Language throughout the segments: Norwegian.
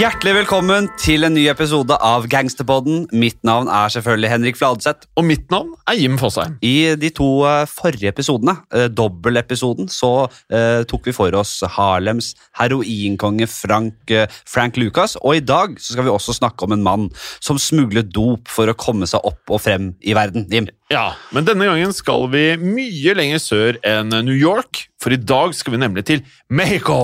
Hjertelig velkommen til en ny episode av Gangsterpodden. Mitt navn er selvfølgelig Henrik Fladseth. Og mitt navn er Jim Fosheim. I de to eh, forrige episodene, uh, dobbeltepisoden, så eh, tok vi for oss Harlems heroinkonge Frank, eh, Frank Lucas. Og i dag så skal vi også snakke om en mann som smuglet dop for å komme seg opp og frem i verden. Jim. Ja, men denne gangen skal vi mye lenger sør enn New York, for i dag skal vi nemlig til Mexico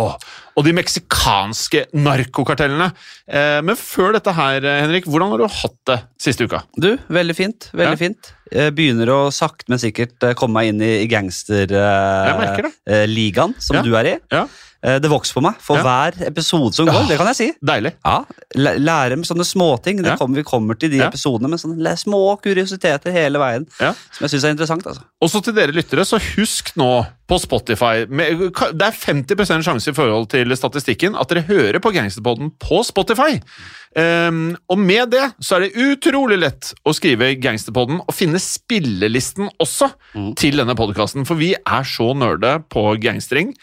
og de meksikanske narkokartellene. Eh, men før dette her, eh, Henrik, hvordan har du hatt det siste uka? Du, veldig fint. Veldig Ja. fint. Jeg begynner å sakte, men sikkert eh, komme meg inn i, gangsterligaen eh, som Ja. du er i. Ja. Eh, det vokser på meg for Ja. hver episode som går, det kan jeg si. Deilig. Ja, Lære med sånne småting. Ja. kommer, vi kommer til de episodene med sånne små kuriositeter hele veien. Som jeg syns er interessant. altså. Også til dere lyttere, så husk nå på Spotify med, Det er 50% sjanse i forhold til statistikken at dere hører på Gangsterpodden på Spotify. Ehm, og med det så er det utrolig lett å skrive Gangsterpodden og finne spillelisten også til denne podkasten. For vi er så nerde på gangstering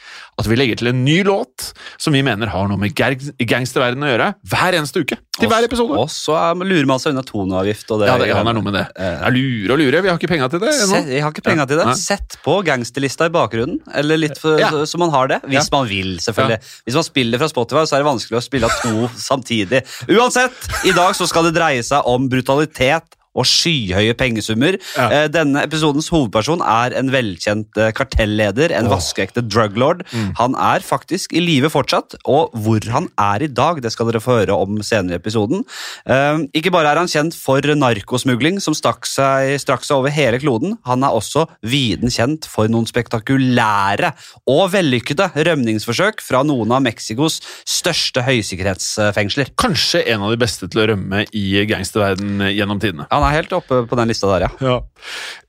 at vi legger til en ny låt som vi mener har noe med gang- gangsterverdenen å gjøre, hver eneste uke. Til hver episode. Og så er- lurer man seg unna toneavgift. Og det, Ja, det, ja, det er noe med det. Jeg lurer og lurer, Vi har ikke penga til det ennå. Se, jeg har ikke penger til det. Nei. Sett på gangsterlista i bakgrunnen, eller litt for, Ja. så, så man har det. Hvis man vil, selvfølgelig. Hvis man spiller fra Spotify, så er det vanskelig å spille av to samtidig. Uansett, i dag så skal det dreie seg om brutalitet og skyhøye pengesummer. Ja. Eh, Denne episodens hovedperson er en velkjent eh, kartelleder, en vaskeekte druglord. Mm. Han er faktisk i live fortsatt, og hvor han er i dag, det skal dere få høre om senere i episoden. Eh, Ikke bare er han kjent for narkosmugling, som stakk seg, strakk seg over hele kloden, han er også viden kjent for noen spektakulære og vellykkede rømningsforsøk fra noen av Mexicos største høysikkerhetsfengsler. Kanskje en av de beste til å rømme i gangsterverden gjennom tidene. Han er helt oppe på den lista der, ja. Ja.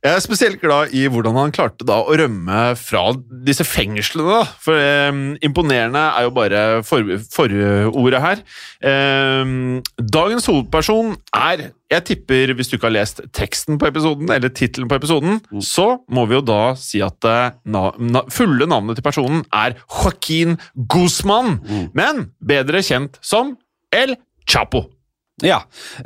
Jeg er spesielt glad i hvordan han klarte da å rømme fra disse fengslene. Da. For eh, Imponerende er jo bare for- forordet her. Eh, dagens hovedperson er Jeg tipper, hvis du ikke har lest teksten på episoden, eller tittelen på episoden, så må vi jo da si at eh, na, na, fulle navnet til personen er Joaquin Guzman, men bedre kjent som El Chapo. Ja,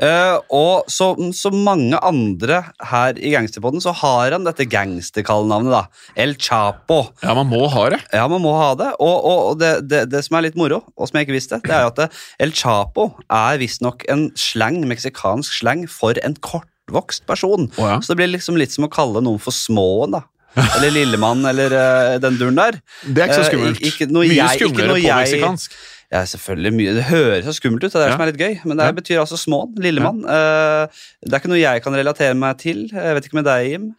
uh, og som så mange andre her i Gangsterpodden, så har han dette gangsterkallenavnet, da. El Chapo. Ja, man må ha det. Ja, man må ha det. Og, og, og det, det, det som er litt moro, og som jeg ikke visste, det er jo at El Chapo er visstnok en slang, meksikansk slang for en kortvokst person. Oh, ja. Så det blir liksom litt som å kalle noen for småen, da. Eller lillemann, eller uh, den duren der. Det er ikke så skummelt. skummelt. ikke noe Mye skumlere på jeg- meksikansk. Ja, selvfølgelig mye. Det høres så skummelt ut, det er det som er litt gøy. Men det betyr altså småen, lillemann. Eh, det er ikke noe jeg kan relatere meg til. Jeg vet ikke med deg, Jim.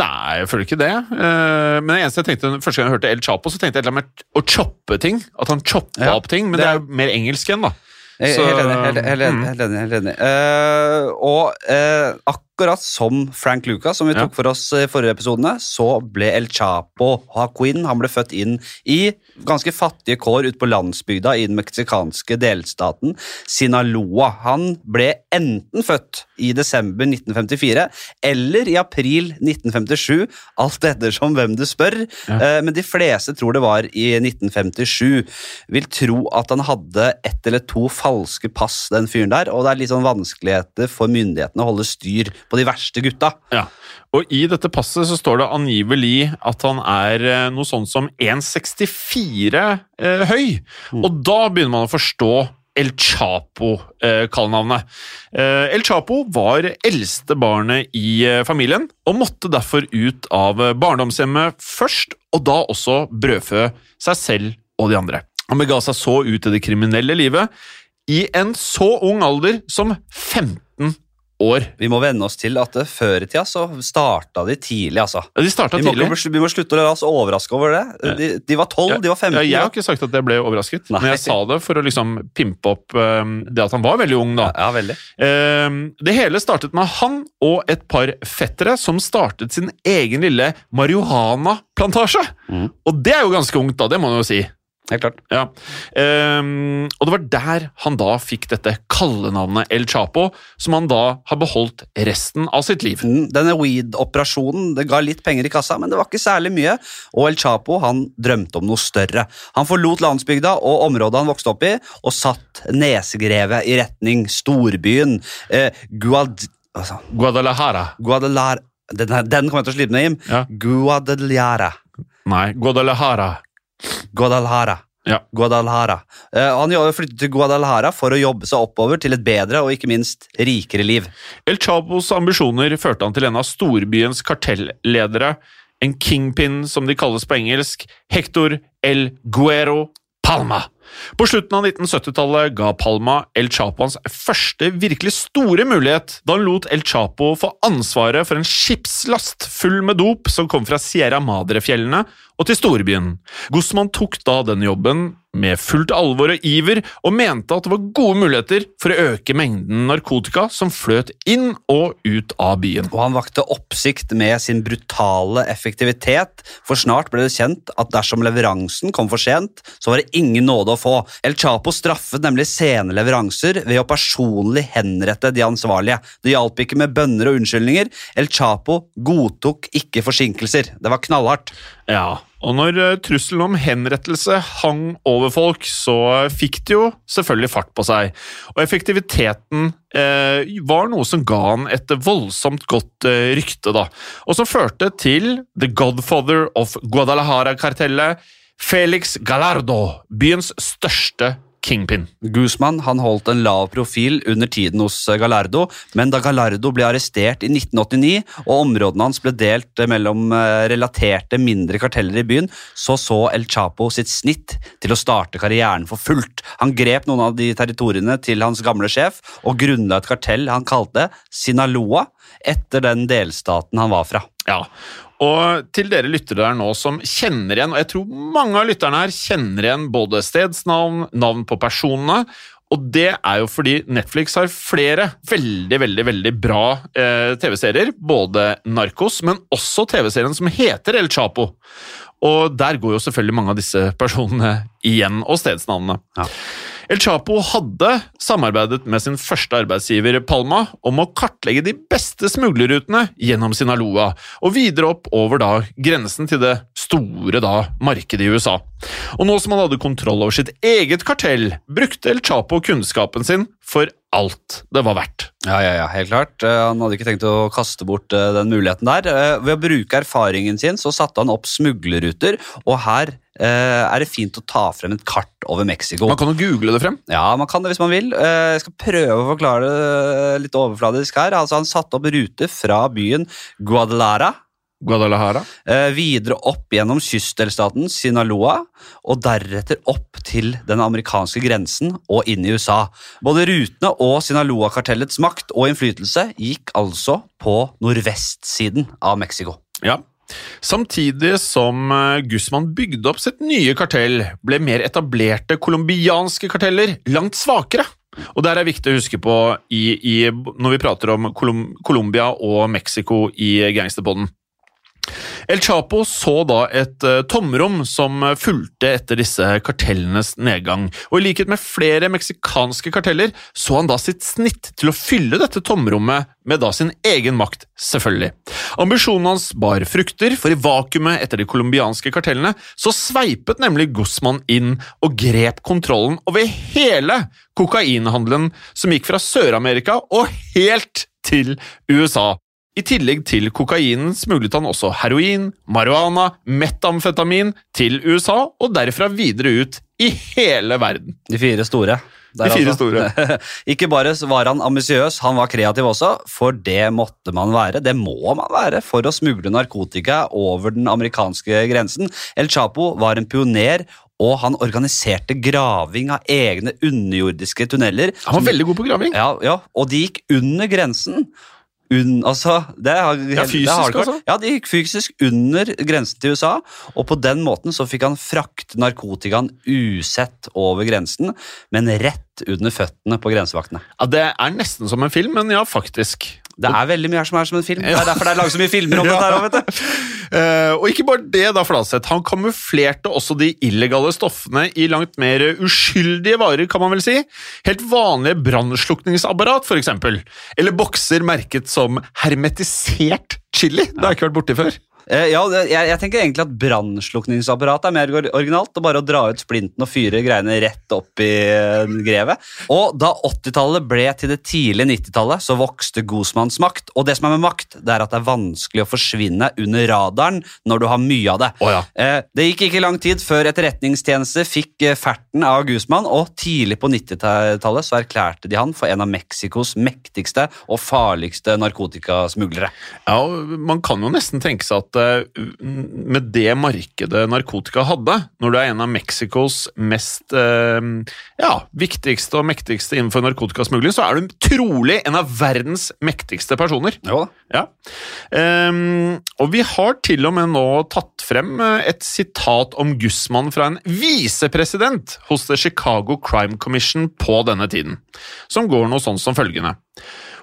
Nei, jeg føler ikke det. Eh, men det eneste jeg tenkte, første gang jeg hørte El Chapo, så tenkte jeg et med å choppe ting. At han choppa Ja, opp ting. Men det er- jo mer engelsk igjen, da. Så- helt enig. Helt, enig, mm. helt enig, helt enig. Uh, og uh, akkurat som Frank Lucas, som vi tok for oss i forrige episode, så ble El Chapo Haquin han ble født inn i ganske fattige kår ute på landsbygda i den meksikanske delstaten Sinaloa. Han ble enten født i desember 1954 eller i april 1957, alt ettersom hvem du spør. ja. Men de fleste tror det var i 1957. Vil tro at han hadde ett eller to falske pass, den fyren der, og det er litt sånn vanskeligheter for myndighetene å holde styr på de verste gutta. Ja. Og i dette passet så står det angivelig at han er eh, noe sånn som 1,64 eh, høy. Og da begynner man å forstå El Chapo-kallenavnet. Eh, El Chapo var eldste barnet i eh, familien, og måtte derfor ut av eh, barndomshjemmet først, og da også brødfø seg selv og de andre. Han bega seg så ut i det kriminelle livet i en så ung alder som 15 år. Vi må venne oss til at eh, før i tida så starta de tidlig, altså. Ja, De starta Vi må, vi må slutte å la oss overraske over det. De, de var 12, de var 15. Ja, jeg har ikke sagt at jeg ble overrasket, Nei. men jeg sa det for å liksom pimpe opp um, det at han var veldig ung. da. ja, veldig. Um, det hele startet med han og et par fettere som startet sin egen lille marihuana-plantasje. Mhm. Og det er jo ganske ungt, da, det må man jo si. Helt klart. Ja. Um, og det var der han da fikk dette kallenavnet El Chapo, som han da har beholdt resten av sitt liv. Mm, Denne weed-operasjonen det ga litt penger i kassa, men det var ikke særlig mye. Og El Chapo han drømte om noe større. Han forlot landsbygda og området han vokste opp i, og satt nesegrevet i retning storbyen eh, Guad... Altså, Guadalajara. Guadalar... Den, her- den kommer jeg til å slippe ned, Jim. Ja. Guadalajara. Nei, Guadalajara. Guadalajara. Ja. Guadalajara. Eh, han flyttet til Guadalajara for å jobbe seg oppover til et bedre og ikke minst rikere liv. El Chapos ambisjoner førte han til en av storbyens kartelledere, en kingpin som de kalles på engelsk, Hector El Guero Palma. På slutten av 1970-tallet ga Palma El Chapo hans første virkelig store mulighet da han lot El Chapo få ansvaret for en skipslast full med dop som kom fra Sierra Madre-fjellene og til storbyen. Guzman tok da den jobben med fullt alvor og iver, og mente at det var gode muligheter for å øke mengden narkotika som fløt inn og ut av byen. Og han vakte oppsikt med sin brutale effektivitet, for snart ble det kjent at dersom leveransen kom for sent, så var det ingen nåde å få. El Chapo straffet nemlig sene leveranser ved å personlig henrette de ansvarlige. Det hjalp ikke med bønner og unnskyldninger. El Chapo godtok ikke forsinkelser. Det var knallhardt. Ja, og når eh, trusselen om henrettelse hang over folk, så fikk det jo selvfølgelig fart på seg. Og effektiviteten eh, var noe som ga han et voldsomt godt eh, rykte, da. Og som førte til The Godfather of Guadalajara-kartellet, Felix Gallardo, byens største kingpin. Guzman han holdt en lav profil under tiden hos Gallardo, men da Gallardo ble arrestert i 1989 og områdene hans ble delt mellom eh, relaterte mindre karteller i byen, så så El Chapo sitt snitt til å starte karrieren for fullt. Han grep noen av de territoriene til hans gamle sjef og grunnla et kartell han kalte Sinaloa, etter den delstaten han var fra. Ja, og til dere lyttere der nå som kjenner igjen, og jeg tror mange av lytterne her kjenner igjen både stedsnavn, navn på personene, og det er jo fordi Netflix har flere veldig, veldig, veldig bra eh, TV-serier, både Narkos, men også TV-serien som heter El Chapo. Og der går jo selvfølgelig mange av disse personene igjen, og stedsnavnene. Ja. El Chapo hadde samarbeidet med sin første arbeidsgiver Palma om å kartlegge de beste smuglerrutene gjennom Sinaloa, og videre opp over da grensen til det store da markedet i USA. Og nå som han hadde kontroll over sitt eget kartell, brukte El Chapo kunnskapen sin for alt det var verdt. Ja, ja, ja, helt klart. Eh, Han hadde ikke tenkt å kaste bort eh, den muligheten der. Eh, Ved å bruke erfaringen sin så satte han opp smuglerruter, og her er det fint å ta frem et kart over Mexico. Man kan jo google det frem. Ja, man kan det hvis man vil. Jeg skal prøve å forklare det litt overfladisk her. Altså, han satte opp ruter fra byen Guadalajara, Guadalajara. eh, videre opp gjennom kystdelstaten Sinaloa, og deretter opp til den amerikanske grensen og inn i USA. Både rutene og Sinaloa-kartellets makt og innflytelse gikk altså på nordvestsiden av Mexico. Ja. Samtidig som eh, Guzman bygde opp sitt nye kartell, ble mer etablerte colombianske karteller langt svakere. Og det er viktig å huske på i, i, når vi prater om Colom Colombia og Mexico i gangsterpodden. El Chapo så da et uh, tomrom som fulgte etter disse kartellenes nedgang, og i likhet med flere meksikanske karteller så han da sitt snitt til å fylle dette tomrommet med da sin egen makt, selvfølgelig. Ambisjonen hans bar frukter, for i vakuumet etter de colombianske kartellene så sveipet nemlig Guzman inn og grep kontrollen over hele kokainhandelen som gikk fra Sør-Amerika og helt til USA. I tillegg til kokainen smuglet han også heroin, marihuana, metamfetamin til USA og derfra videre ut i hele verden. De fire store. De fire store. Ikke bare var han ambisiøs, han var kreativ også, for det måtte man være. Det må man være for å smugle narkotika over den amerikanske grensen. El Chapo var en pioner og han organiserte graving av egne underjordiske tunneler. Han var veldig god på graving. Ja, ja, og de gikk under grensen. Un, altså, det har, Ja, fysisk, det altså? Ja, det gikk fysisk under grensen til USA, og på den måten så fikk han frakte narkotikaen usett over grensen, men rett under føttene på grensevaktene. Ja, Det er nesten som en film, men ja, faktisk. Det er veldig mye her som er som en film. Det er derfor det er laget så mye filmer om dette. her, vet du. Eh, og ikke bare det, da, Flaseth. Han kamuflerte også de illegale stoffene i langt mer uskyldige varer, kan man vel si. Helt vanlige brannslukningsapparat, eksempel. Eller bokser merket som hermetisert chili. Det har jeg ikke vært borti før. Eh, ja, jeg, jeg tenker egentlig at brannslukningsapparatet er mer originalt. og Bare å dra ut splinten og fyre greiene rett opp i eh, grevet. Og da 80-tallet ble til det tidlige 90-tallet, så vokste Guzmans makt. Og det som er med makt, det er at det er vanskelig å forsvinne under radaren når du har mye av det. Oh, ja. Eh, Det gikk ikke lang tid før etterretningstjeneste fikk ferten av Guzman, og tidlig på 90-tallet så erklærte de han for en av Mexicos mektigste og farligste narkotikasmuglere. Ja, og Man kan jo nesten tenke seg at med det markedet narkotika hadde, når du er en av Mexicos mest eh, ja, viktigste og mektigste innenfor narkotikasmugling, så er du trolig en av verdens mektigste personer. Jo. Ja. um, og vi har til og med nå tatt frem eh, et sitat om Gussmann fra en visepresident hos The Chicago Crime Commission på denne tiden, som går noe sånn som følgende.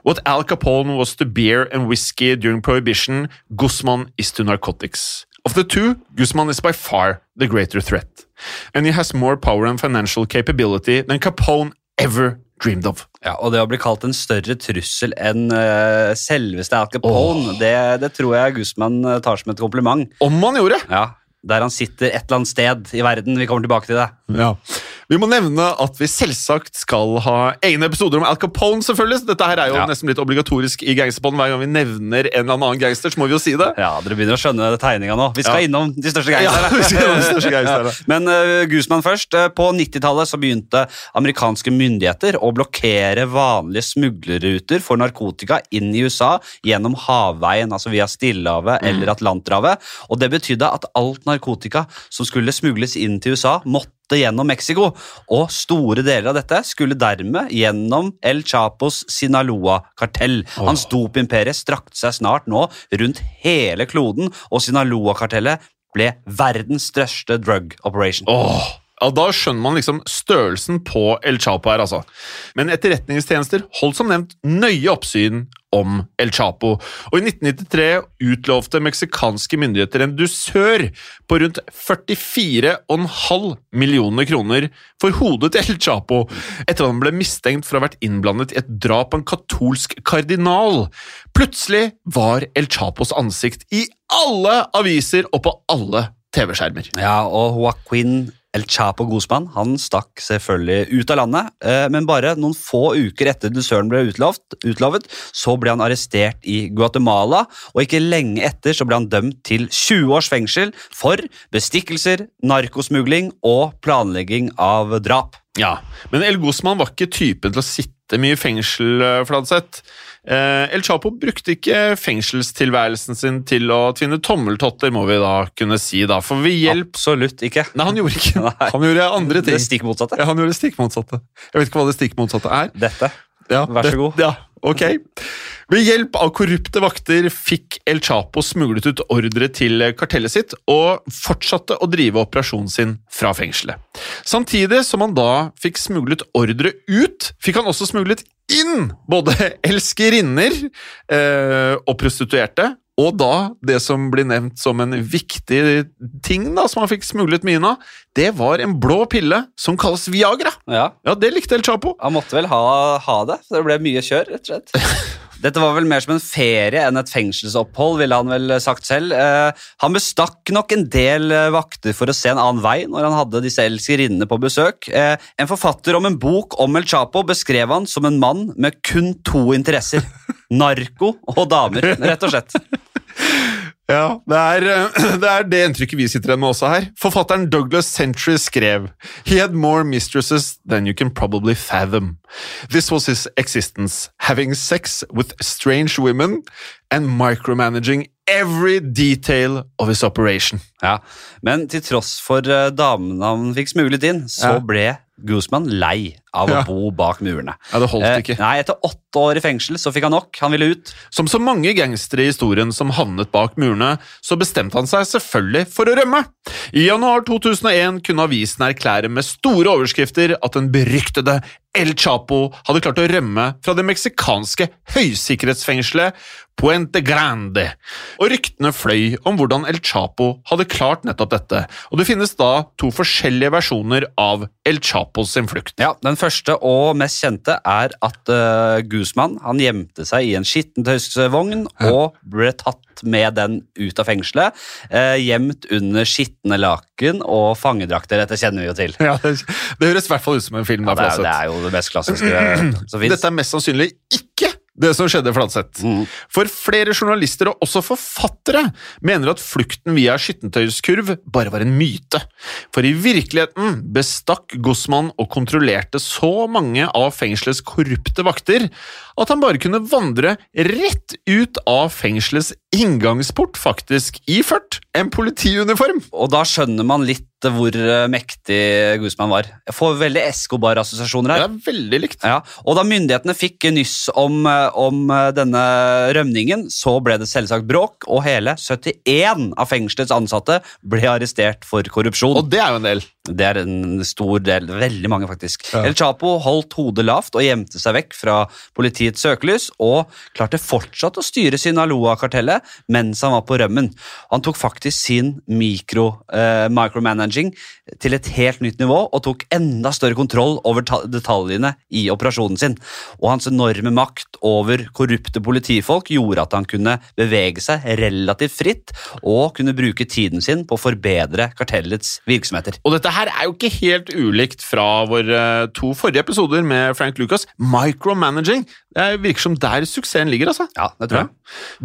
What Al Capone was to beer and whiskey during Prohibition, Guzman is to narcotics. Of the two, Guzman is by far the greater threat. And he has more power and financial capability than Capone ever dreamed of. Ja, og det å bli kalt en større trussel enn uh, selveste Al Capone, det, det tror jeg Guzman eh, tar som et kompliment. Om han gjorde! Ja, Der han sitter et eller annet sted i verden. Vi kommer tilbake til det. Ja. Vi må nevne at vi selvsagt skal ha egne episoder om Al Capone, selvfølgelig. Dette her er jo Ja. nesten litt obligatorisk i Gangsterpodden. Hver gang vi nevner en eller annen gangster, så må vi jo si det. Ja, Dere begynner å skjønne tegninga nå. Vi skal Ja. innom de største Ja, gangsterne. gangsterne. Men uh, Guzman først. Eh, på 90-tallet så begynte amerikanske myndigheter å blokkere vanlige smuglerruter for narkotika inn i USA gjennom havveien, altså via Stillehavet eller Atlanterhavet. Og det betydde at alt narkotika som skulle smugles inn til USA, måtte gjennom Mexico, og store deler av dette skulle dermed gjennom El Chapos Sinaloa-kartell. Hans dopimperie strakte seg snart nå rundt hele kloden, og Sinaloa-kartellet ble verdens største drug operation. Åh, ja, Da skjønner man liksom størrelsen på El Chapo her, altså. Men etterretningstjenester holdt som nevnt nøye oppsyn om El Chapo, og i 1993 utlovte meksikanske myndigheter en dusør på rundt 44,5 millioner kroner for hodet til El Chapo, etter at han ble mistenkt for å ha vært innblandet i et drap på en katolsk kardinal. Plutselig var El Chapos ansikt i alle aviser og på alle TV-skjermer. Ja, og Joaquin El Chapo Guzman han stakk selvfølgelig ut av landet, eh, men bare noen få uker etter dusøren ble utlovet, utlovet, så ble han arrestert i Guatemala, og ikke lenge etter så ble han dømt til 20 års fengsel for bestikkelser, narkosmugling og planlegging av drap. Ja, men El Guzman var ikke typen til å sitte mye i fengsel, eh, Fladseth. Eh, El Chapo brukte ikke fengselstilværelsen sin til å tvinne tommeltotter, må vi da kunne si, da. For ved hjelp Absolutt ikke. Nei, han gjorde ikke Nei. Han gjorde andre ting. Det stikk motsatte. Ja, han gjorde det stikk motsatte. Jeg vet ikke hva det stikk motsatte er. Dette. Ja, Vær så det- god. Ja, Ok. Ved hjelp av korrupte vakter fikk El Chapo smuglet ut ordre til kartellet sitt og fortsatte å drive operasjonen sin fra fengselet. Samtidig som han da fikk smuglet ordre ut, fikk han også smuglet inn både elskerinner eh, og prostituerte. Og da det som blir nevnt som en viktig ting da, som han fikk smuglet mye av, det var en blå pille som kalles Viagra. Ja, Ja, det likte El Chapo. Han måtte vel ha, ha det, så det ble mye kjør, rett og slett. Dette var vel mer som en ferie enn et fengselsopphold, ville han vel sagt selv. Eh, han bestakk nok en del eh, vakter for å se en annen vei når han hadde disse elskerinnene på besøk. Eh, en forfatter om en bok om El Chapo beskrev han som en mann med kun to interesser. Narko og damer, rett og slett. Ja, det er, eh, det er det inntrykket vi sitter igjen med også her. Forfatteren Douglas Century skrev He had more mistresses than you can probably fathom. This was his existence, having sex with strange women and micromanaging every detail of his operation. Ja, Men til tross for damenavn damene han fikk smuglet inn, så ble Guzman lei av Ja. å bo bak murene. Ja, det holdt Eh, ikke. Nei, Etter åtte år i fengsel så fikk han nok. Han ville ut. Som så mange gangstere i historien som havnet bak murene, så bestemte han seg selvfølgelig for å rømme. I januar 2001 kunne avisen erklære med store overskrifter at den beryktede El Chapo hadde klart å rømme fra det meksikanske høysikkerhetsfengselet Puente Grande. Og ryktene fløy om hvordan El Chapo hadde klart nettopp dette, og det finnes da to forskjellige versjoner av El Chapos sin flukt. Ja, Den første og mest kjente er at uh, Guzman han gjemte seg i en skittentøysvogn og ble tatt med den ut av fengselet. Uh, gjemt under skitne laken og fangedrakter. Dette kjenner vi jo til. Ja, det, det høres i hvert fall ut som en film. Ja, det, er, det er jo det mest klassiske som fins. Dette er mest sannsynlig ikke det som skjedde Fladseth. Mm. For flere journalister og også forfattere mener at flukten via skittentøyskurv bare var en myte. For i virkeligheten bestakk Gossmann og kontrollerte så mange av fengselets korrupte vakter at han bare kunne vandre rett ut av fengselets inngangsport, faktisk, iført en politiuniform. Og da skjønner man litt hvor eh, mektig Guzman var. Jeg får veldig Escobar-assosiasjoner her. Det er veldig likt. Ja, og da myndighetene fikk nyss om, eh, om eh, denne rømningen, så ble det selvsagt bråk, og hele 71 av fengselets ansatte ble arrestert for korrupsjon. Og det er jo en del. Det er en stor del, veldig mange faktisk. El Chapo holdt hodet lavt og gjemte seg vekk fra politiets søkelys, og klarte fortsatt å styre Sinaloa-kartellet mens han var på rømmen. Han tok faktisk sin mikro, eh, micromanaging til et helt nytt nivå, og tok enda større kontroll over detaljene i operasjonen sin. Og hans enorme makt over korrupte politifolk gjorde at han kunne bevege seg relativt fritt, og kunne bruke tiden sin på å forbedre kartellets virksomheter. Og dette her er jo ikke helt ulikt fra våre to forrige episoder med Frank Lucas. Micromanaging. Det virker som der suksessen ligger, altså. Ja, det tror jeg.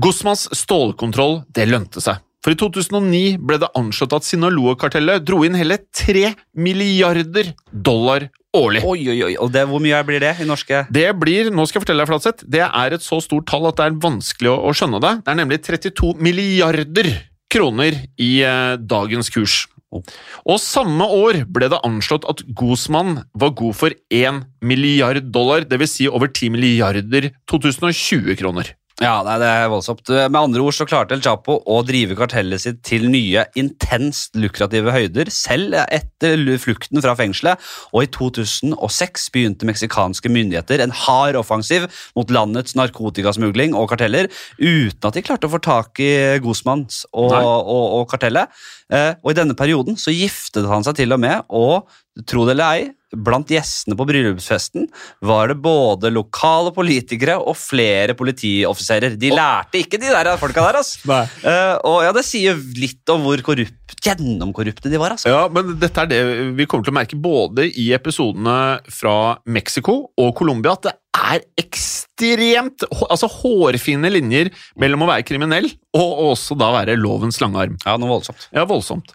Gosmans stålkontroll, det lønte seg. For i 2009 ble det anslått at Sinaloa-kartellet dro inn hele 3 milliarder dollar årlig. Oi, oi, oi. Og det, hvor mye blir det i norske Det blir, nå skal jeg fortelle deg, Flatseth, det er et så stort tall at det er vanskelig å, å skjønne det. Det er nemlig 32 milliarder kroner i eh, dagens kurs. Og samme år ble det anslått at Guzman var god for 1 milliard dollar, dvs. Si over 10 milliarder 2020-kroner. Ja, nei, det er voldsomt. Med andre ord så klarte El Chapo å drive kartellet sitt til nye, intenst lukrative høyder, selv etter flukten fra fengselet, og i 2006 begynte meksikanske myndigheter en hard offensiv mot landets narkotikasmugling og karteller, uten at de klarte å få tak i Guzmans og, og, og, og kartellet. Eh, og i denne perioden så giftet han seg til og med, og tro det eller ei, Blant gjestene på bryllupsfesten var det både lokale politikere og flere politioffiserer. De lærte ikke de der folka der, altså. Eh, og ja, Det sier litt om hvor korrupt, gjennomkorrupte de var. altså. Ja, men dette er det vi kommer til å merke både i episodene fra Mexico og Colombia, at det er ekstremt altså hårfine linjer mellom å være kriminell og og også da være lovens lange arm. Ja, noe voldsomt. Ja, voldsomt.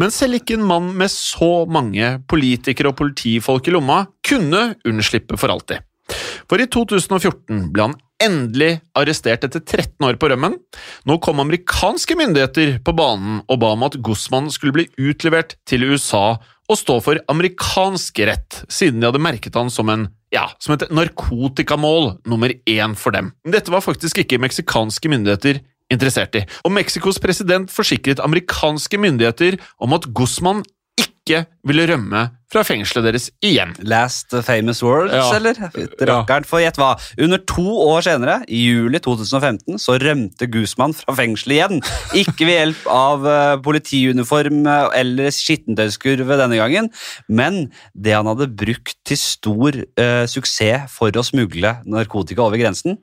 Men selv ikke en mann med så mange politikere og politifolk i lomma kunne unnslippe for alltid. For i 2014 ble han endelig arrestert etter 13 år på rømmen. Nå kom amerikanske myndigheter på banen og ba om at Guzman skulle bli utlevert til USA å stå for amerikansk rett, siden de hadde merket han som en ja, som et narkotikamål nummer én for dem. Dette var faktisk ikke meksikanske myndigheter interessert i, og Mexicos president forsikret amerikanske myndigheter om at Guzman ikke ville rømme fra fengselet deres igjen. Last famous words, Ja. eller? Rakkeren, for gjett hva. Under to år senere, i juli 2015, så rømte Guzman fra fengselet igjen. Ikke ved hjelp av eh, politiuniform eh, eller skittentøyskurve denne gangen, men det han hadde brukt til stor uh, suksess for å smugle narkotika over grensen,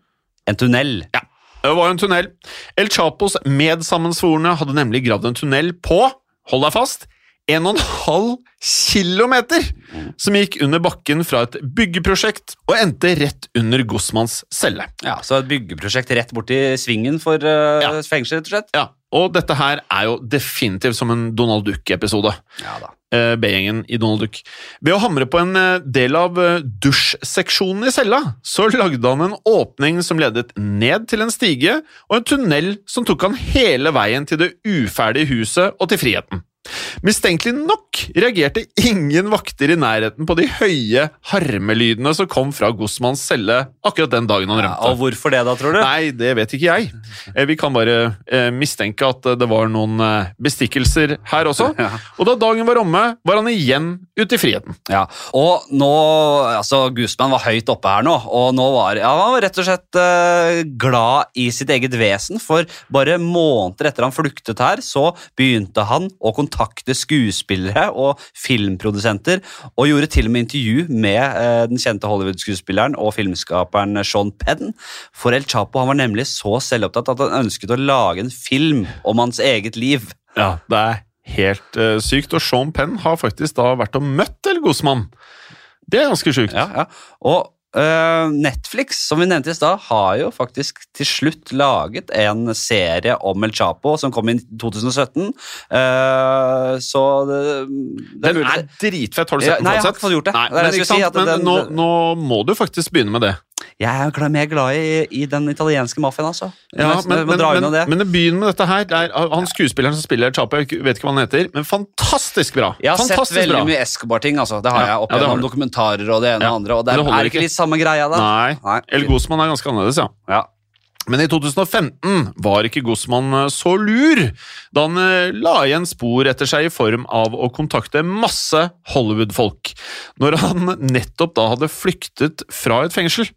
en tunnel. Ja, det var jo en tunnel. El Chapos medsammensvorne hadde nemlig gravd en tunnel på, hold deg fast, en og en halv kilometer, som gikk under bakken fra et byggeprosjekt og endte rett under Gossmanns celle. Ja, Så et byggeprosjekt rett borti svingen for uh, Ja. fengsel, rett og slett? Ja, og dette her er jo definitivt som en Donald Duck-episode. Ja da. eh, B-gjengen i Donald Duck. Ved å hamre på en eh, del av dusjseksjonen i cella, så lagde han en åpning som ledet ned til en stige, og en tunnel som tok han hele veien til det uferdige huset og til friheten. Mistenkelig nok reagerte ingen vakter i nærheten på de høye harmelydene som kom fra Guzmans celle akkurat den dagen han Ja, rømte. og hvorfor det, da, tror du? Nei, det vet ikke jeg. Eh, Vi kan bare eh, mistenke at eh, det var noen eh, bestikkelser her også. Ja. Og da dagen var omme, var han igjen ute i friheten. Ja, og nå, altså Guzman var høyt oppe her nå, og nå var ja, han var rett og slett eh, glad i sitt eget vesen, for bare måneder etter han flyktet her, så begynte han å kontakte skuespillere og filmprodusenter, og gjorde til og med intervju med eh, den kjente Hollywood-skuespilleren og filmskaperen Sean Penn, for El Chapo han var nemlig så selvopptatt at han ønsket å lage en film om hans eget liv. Ja, det er helt uh, sykt. Og Sean Penn har faktisk da vært og møtt El Guzman. Det er ganske sjukt. Ja, ja. Og Netflix, som vi nevnte i stad, har jo faktisk til slutt laget en serie om El Chapo som kom i 2017. Eh, så det, det Den er, er dritfett. Har du sett den? nei, jeg har ikke fått gjort det. Nei, Det men, si, men den- nå, nå må du faktisk begynne med det. Jeg er mer glad i, i den italienske mafiaen, altså. Ja, men, men, men, det. men det begynner med dette her. Det han skuespilleren som spiller Chapo, jeg vet ikke hva han heter, men fantastisk bra. Jeg har sett veldig bra. mye Escobar-ting. altså. Det har Ja, jeg opp det gjennom ja, dokumentarer og det ene og andre. Og det er, det er ikke litt samme greia, da? Nei. Nei. El Guzman er ganske annerledes, ja. Ja. Men i 2015 var ikke Guzman eh, så lur, da han eh, la igjen spor etter seg i form av å kontakte masse Hollywood-folk, når han nettopp da hadde flyktet fra et fengsel.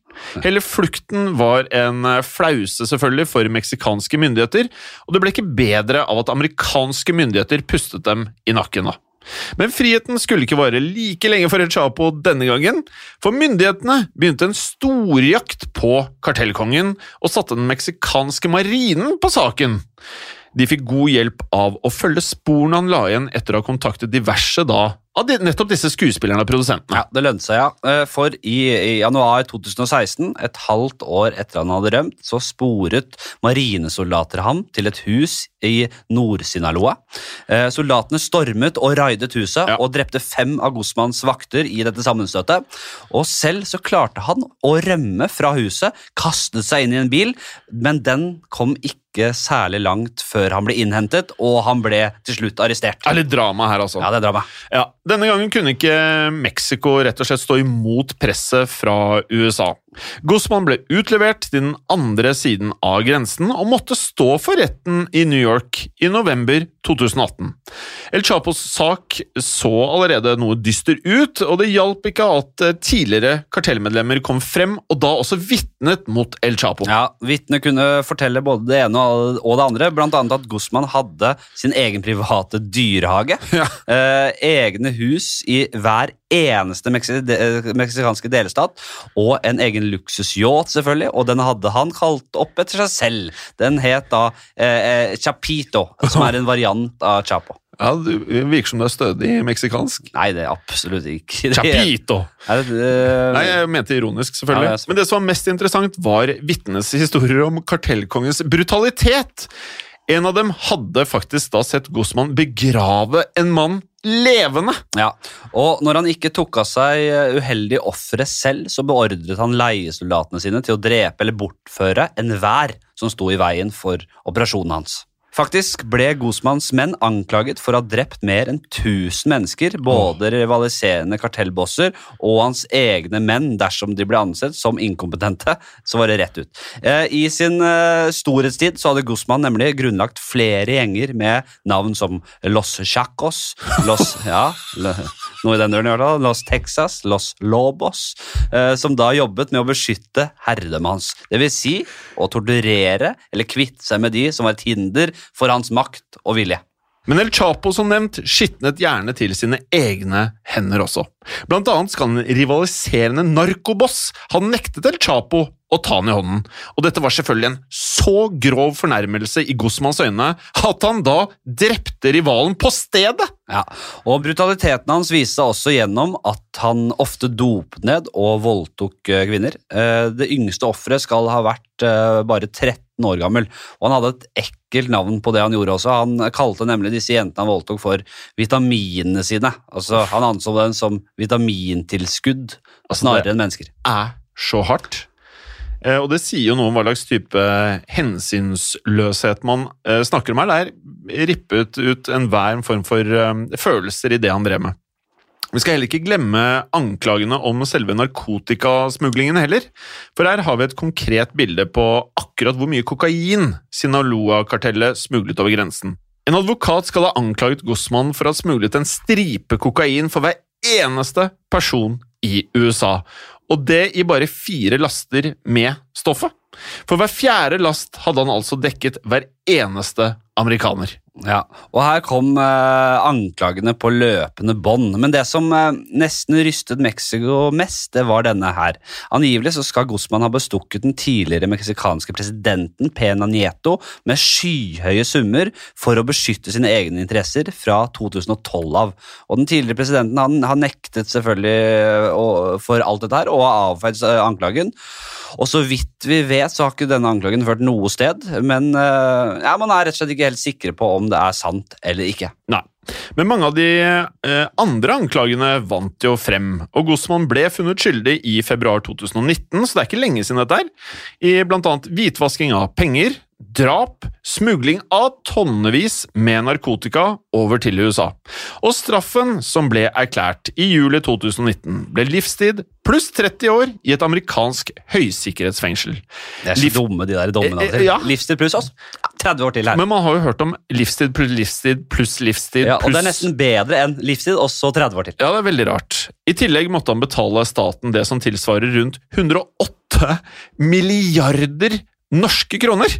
Hele flukten var en eh, flause selvfølgelig for meksikanske myndigheter, og det ble ikke bedre av at amerikanske myndigheter pustet dem i nakken. da. Men friheten skulle ikke vare like lenge for El Chapo denne gangen, for myndighetene begynte en storjakt på kartellkongen og satte den meksikanske marinen på saken. De fikk god hjelp av å følge sporene han la igjen etter å ha kontaktet diverse da, av nettopp disse skuespillerne og produsentene. Ja, Det lønte seg, ja. Eh, For i, i januar 2016, et halvt år etter han hadde rømt, så sporet marinesoldater ham til et hus i Nord-Sinaloa. Eh, Soldatene stormet og raidet huset Ja. og drepte fem av Guzmans vakter i dette sammenstøtet. Og selv så klarte han å rømme fra huset, kastet seg inn i en bil, men den kom ikke særlig langt før han ble innhentet, og han ble til slutt arrestert. Det er litt drama her, altså. Ja, det er drama. Ja, Denne gangen kunne ikke Mexico rett og slett stå imot presset fra USA. Guzman ble utlevert til den andre siden av grensen og måtte stå for retten i New York i november 2018. El Chapos sak så allerede noe dyster ut, og det hjalp ikke at eh, tidligere kartellmedlemmer kom frem og da også vitnet mot El Chapo. Ja, Vitnet kunne fortelle både det ene og det andre, annet at Guzman hadde sin egen private dyrehage. Ja. Eh, egne hus i hver eneste eh, meksikanske delstat, og en egen luksusyacht, selvfølgelig, og den hadde han kalt opp etter seg selv. Den het da eh, eh, Chapito, som er en variant av Chapo. Ja, Det virker som det er stødig meksikansk. Nei, det er absolutt ikke det. Chapito! Er det, eh, Nei, jeg mente ironisk, selvfølgelig. Ja, det Men det som var mest interessant, var vitnenes historier om kartellkongens brutalitet. En av dem hadde faktisk da sett Gossmann begrave en mann levende. Ja, og når han ikke tok av seg eh, uheldige ofre selv, så beordret han leiesoldatene sine til å drepe eller bortføre enhver som sto i veien for operasjonen hans. Faktisk ble Gosmans menn anklaget for å ha drept mer enn 1000 mennesker, både rivaliserende kartellbosser og hans egne menn, dersom de ble ansett som inkompetente. Så var det rett ut. Eh, I sin eh, storhetstid så hadde Gosman nemlig grunnlagt flere gjenger med navn som Los Chacos, Los Ja, noe i den døren fall. Los Texas, Los Lobos, eh, som da jobbet med å beskytte hans. Det vil si å torturere eller kvitte seg med de som var et hinder for hans makt og vilje. Men El Chapo som nevnt skitnet gjerne til sine egne hender også. Blant annet skal en rivaliserende narkoboss ha nektet El Chapo å ta han i hånden, og dette var selvfølgelig en så grov fornærmelse i Guzmans øyne at han da drepte rivalen på stedet! Ja, og Brutaliteten hans viste seg også gjennom at han ofte dopet ned og voldtok eh, kvinner. Eh, Det yngste offeret skal ha vært eh, bare 13 år gammel, og han hadde et ekkelt navn på det han gjorde også. Han kalte nemlig disse jentene han voldtok for vitaminene sine. Altså, Han anså dem som vitamintilskudd snarere enn mennesker. er så hardt. Eh, Og det sier jo noe om hva slags type hensynsløshet man eh, snakker om her. Det er rippet ut enhver form for eh, følelser i det han drev med. Vi skal heller ikke glemme anklagene om selve narkotikasmuglingen heller, for her har vi et konkret bilde på akkurat hvor mye kokain Sinaloa-kartellet smuglet over grensen. En advokat skal ha anklaget Guzman for å ha smuglet en stripe kokain for hver eneste person i USA, og det i bare fire laster med stoffet. For hver fjerde last hadde han altså dekket hver eneste amerikaner. Ja, og her kom eh, anklagene på løpende bånd. Men det som eh, nesten rystet Mexico mest, det var denne her. Angivelig så skal Guzman ha bestukket den tidligere meksikanske presidenten Pena Nieto med skyhøye summer for å beskytte sine egne interesser fra 2012 av. Og den tidligere presidenten han, har nektet selvfølgelig eh, å- for alt dette her, og har avfeid eh, anklagen. Og så vidt vi vet, så har ikke denne anklagen ført noe sted, men eh, ja, man er rett og slett ikke helt sikre på om det er sant eller ikke. Nei. Men mange av de eh, andre anklagene vant jo frem, og Guzman ble funnet skyldig i februar 2019, så det er ikke lenge siden dette her, i annet hvitvasking av penger, drap, smugling av tonnevis med narkotika over til USA. Og straffen som ble erklært i juli 2019, ble livstid pluss 30 år i et amerikansk høysikkerhetsfengsel. Det er så Liv- dumme, de der dommene. Eh, eh, altså. ja. Livstid pluss oss. 30 år til her. Men man har jo hørt om livstid pluss livstid pluss livstid ja, og det er nesten bedre enn livstid, og så 30 år til. Ja, det er veldig rart. I tillegg måtte han betale staten det som tilsvarer rundt 108 milliarder norske kroner.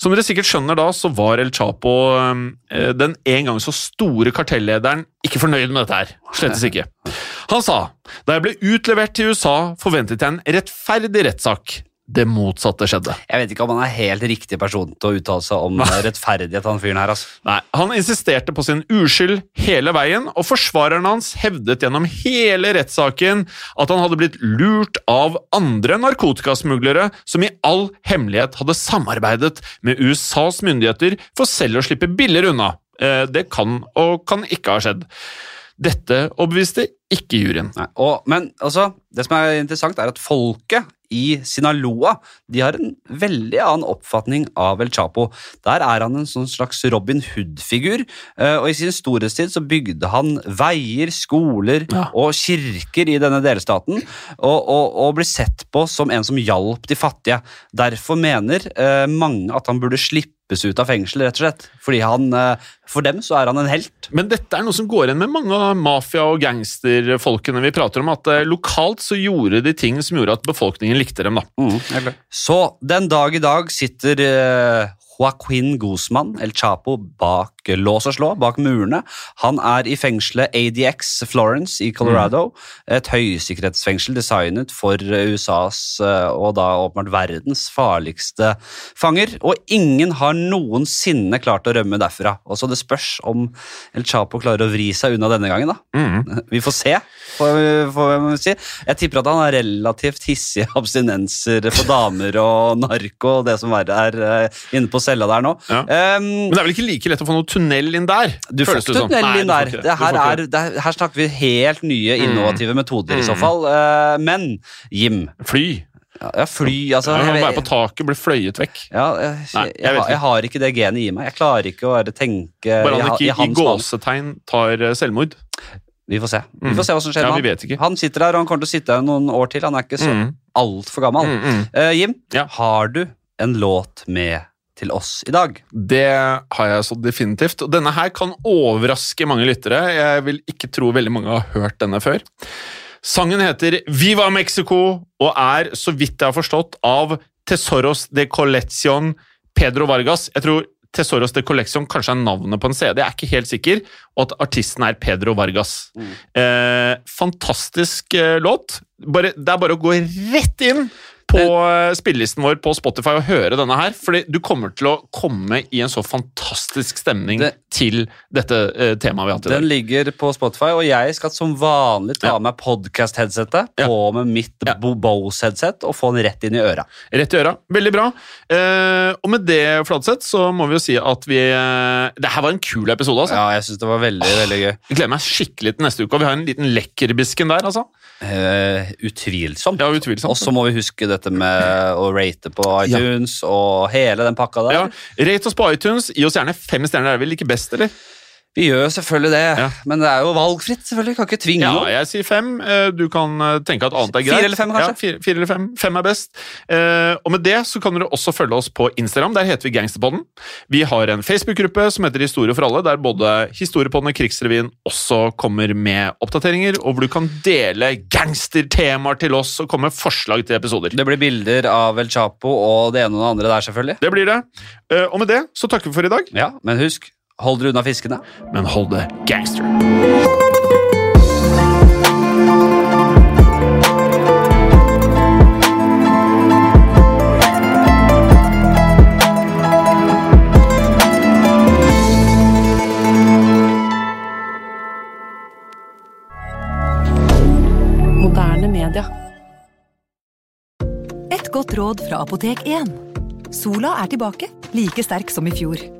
Som dere sikkert skjønner da, så var El Chapo eh, den en gang så store kartellederen ikke fornøyd med dette her. Slettes ikke. Han sa da jeg ble utlevert til USA, forventet jeg en rettferdig rettssak. Det motsatte skjedde. Jeg vet ikke om han er helt riktig person til å uttale seg om rettferdighet, han fyren her. altså. Nei, Han insisterte på sin uskyld hele veien, og forsvareren hans hevdet gjennom hele rettssaken at han hadde blitt lurt av andre narkotikasmuglere som i all hemmelighet hadde samarbeidet med USAs myndigheter for selv å slippe billigere unna. Eh, Det kan og kan ikke ha skjedd. Dette overbeviste ikke juryen. Nei, og, men altså, det som er interessant, er at folket i Sinaloa de har en veldig annen oppfatning av El Chapo. Der er han en sånn slags Robin Hood-figur, eh, og i sin storhetstid så bygde han veier, skoler Ja. og kirker i denne delstaten, og, og, og ble sett på som en som hjalp de fattige. Derfor mener eh, mange at han burde slippes ut av fengsel, rett og slett. Fordi han, eh, for dem så er han en helt. Men dette er noe som går igjen med mange av mafia- og gangsterfolkene vi prater om, at eh, lokalt så gjorde de ting som gjorde at befolkningen likte dem. da. Så den dag i dag sitter eh, Joaquin Guzman, El Chapo, bak lås og slå, bak murene. Han er i fengselet ADX Florence i Colorado. Et høysikkerhetsfengsel designet for eh, USAs eh, og da åpenbart verdens farligste fanger. Og ingen har noensinne klart å rømme derfra. Og så det spørs om El Chapo klarer å vri seg unna denne gangen. da. Vi får se, får vi, får vi si. Jeg tipper at han har relativt hissige abstinenser for damer og narko og det som verre er eh, inne på cella der nå. Ja. Um, Men det er vel ikke like lett å få noe tunnel inn der? du får føles ikke det som. Nei, inn der. Det her, er, det, her- snakker vi helt nye, innovative metoder i så fall. Eh, men Jim, Fly. Ja, ja, fly, altså Jeg jeg, være på taket, bli fløyet vekk. ja, jeg, Nei, jeg, jeg har- ikke det genet i meg. Jeg klarer ikke å tenke Bare han ikke i i gåsetegn tar eh, selvmord. Vi får se. Vi Mm. får se hva som skjer Ja, med vi han. Han sitter der, og han kommer til å sitte der noen år til. Han er ikke så Mm. altfor gammel. Mm, mm. Uh, Jim, Ja. har du en låt med til oss i dag? Det har jeg så definitivt. Og denne her kan overraske mange lyttere. Jeg vil ikke tro veldig mange har hørt denne før. Sangen heter Viva Mexico og er, så vidt jeg har forstått, av Tesoros de Colección Pedro Vargas. Jeg tror Tesoros de Collection kanskje er navnet på en CD, jeg er ikke helt sikker, og at artisten er Pedro Vargas. Eh, fantastisk eh, låt. Bare, det er bare å gå rett inn på eh, spillelisten vår på Spotify og høre denne her, fordi du kommer til å komme i en så fantastisk stemning Det- til dette uh, temaet vi har hatt i dag. Den ligger på Spotify, og jeg skal som vanlig ta Ja. med podcast-headsetet Ja. på med mitt Ja. Bo- Bose-headset og få den rett inn i øra. Rett i øra. Veldig bra. Uh, og med det, Fladseth, så må vi jo si at vi uh, Det her var en kul episode, altså. Ja, jeg syns det var veldig, veldig gøy. Jeg gleder meg skikkelig til neste uke, og vi har en liten lekkerbisken der, altså. Uh, utvilsomt. Ja, utvilsomt. Og så må vi huske dette med å rate på iTunes og hele den pakka der. Ja, Rate oss på iTunes. Gi oss gjerne fem stjerner. Det er vel ikke best, eller? Vi gjør selvfølgelig det, Ja. men det er jo valgfritt. selvfølgelig, Kan ikke tvinge Ja, noe. jeg sier fem. Eh, Du kan eh, tenke at annet er greit. Fire eller fem, kanskje? Ja, fire, fire eller fem. Fem er best. Eh, og med det så kan dere også følge oss på Instagram. Der heter vi Gangsterpodden. Vi har en Facebook-gruppe som heter Historie for alle, der både Historiepodden og Krigsrevyen også kommer med oppdateringer, og hvor du kan dele gangstertemaer til oss og komme med forslag til episoder. Det blir bilder av El Chapo og det ene og det andre der, selvfølgelig. Det blir det. Og med det så takker vi for i dag, Ja, Men husk, hold dere unna fiskene. men hold det gangster. Et godt råd fra Apotek 1. Sola er tilbake, like sterk som i fjor.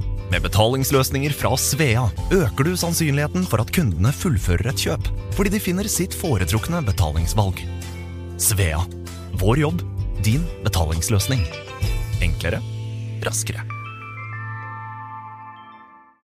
Med betalingsløsninger fra Svea øker du sannsynligheten for at kundene fullfører et kjøp, fordi de finner sitt foretrukne betalingsvalg. Svea vår jobb, din betalingsløsning. Enklere, raskere.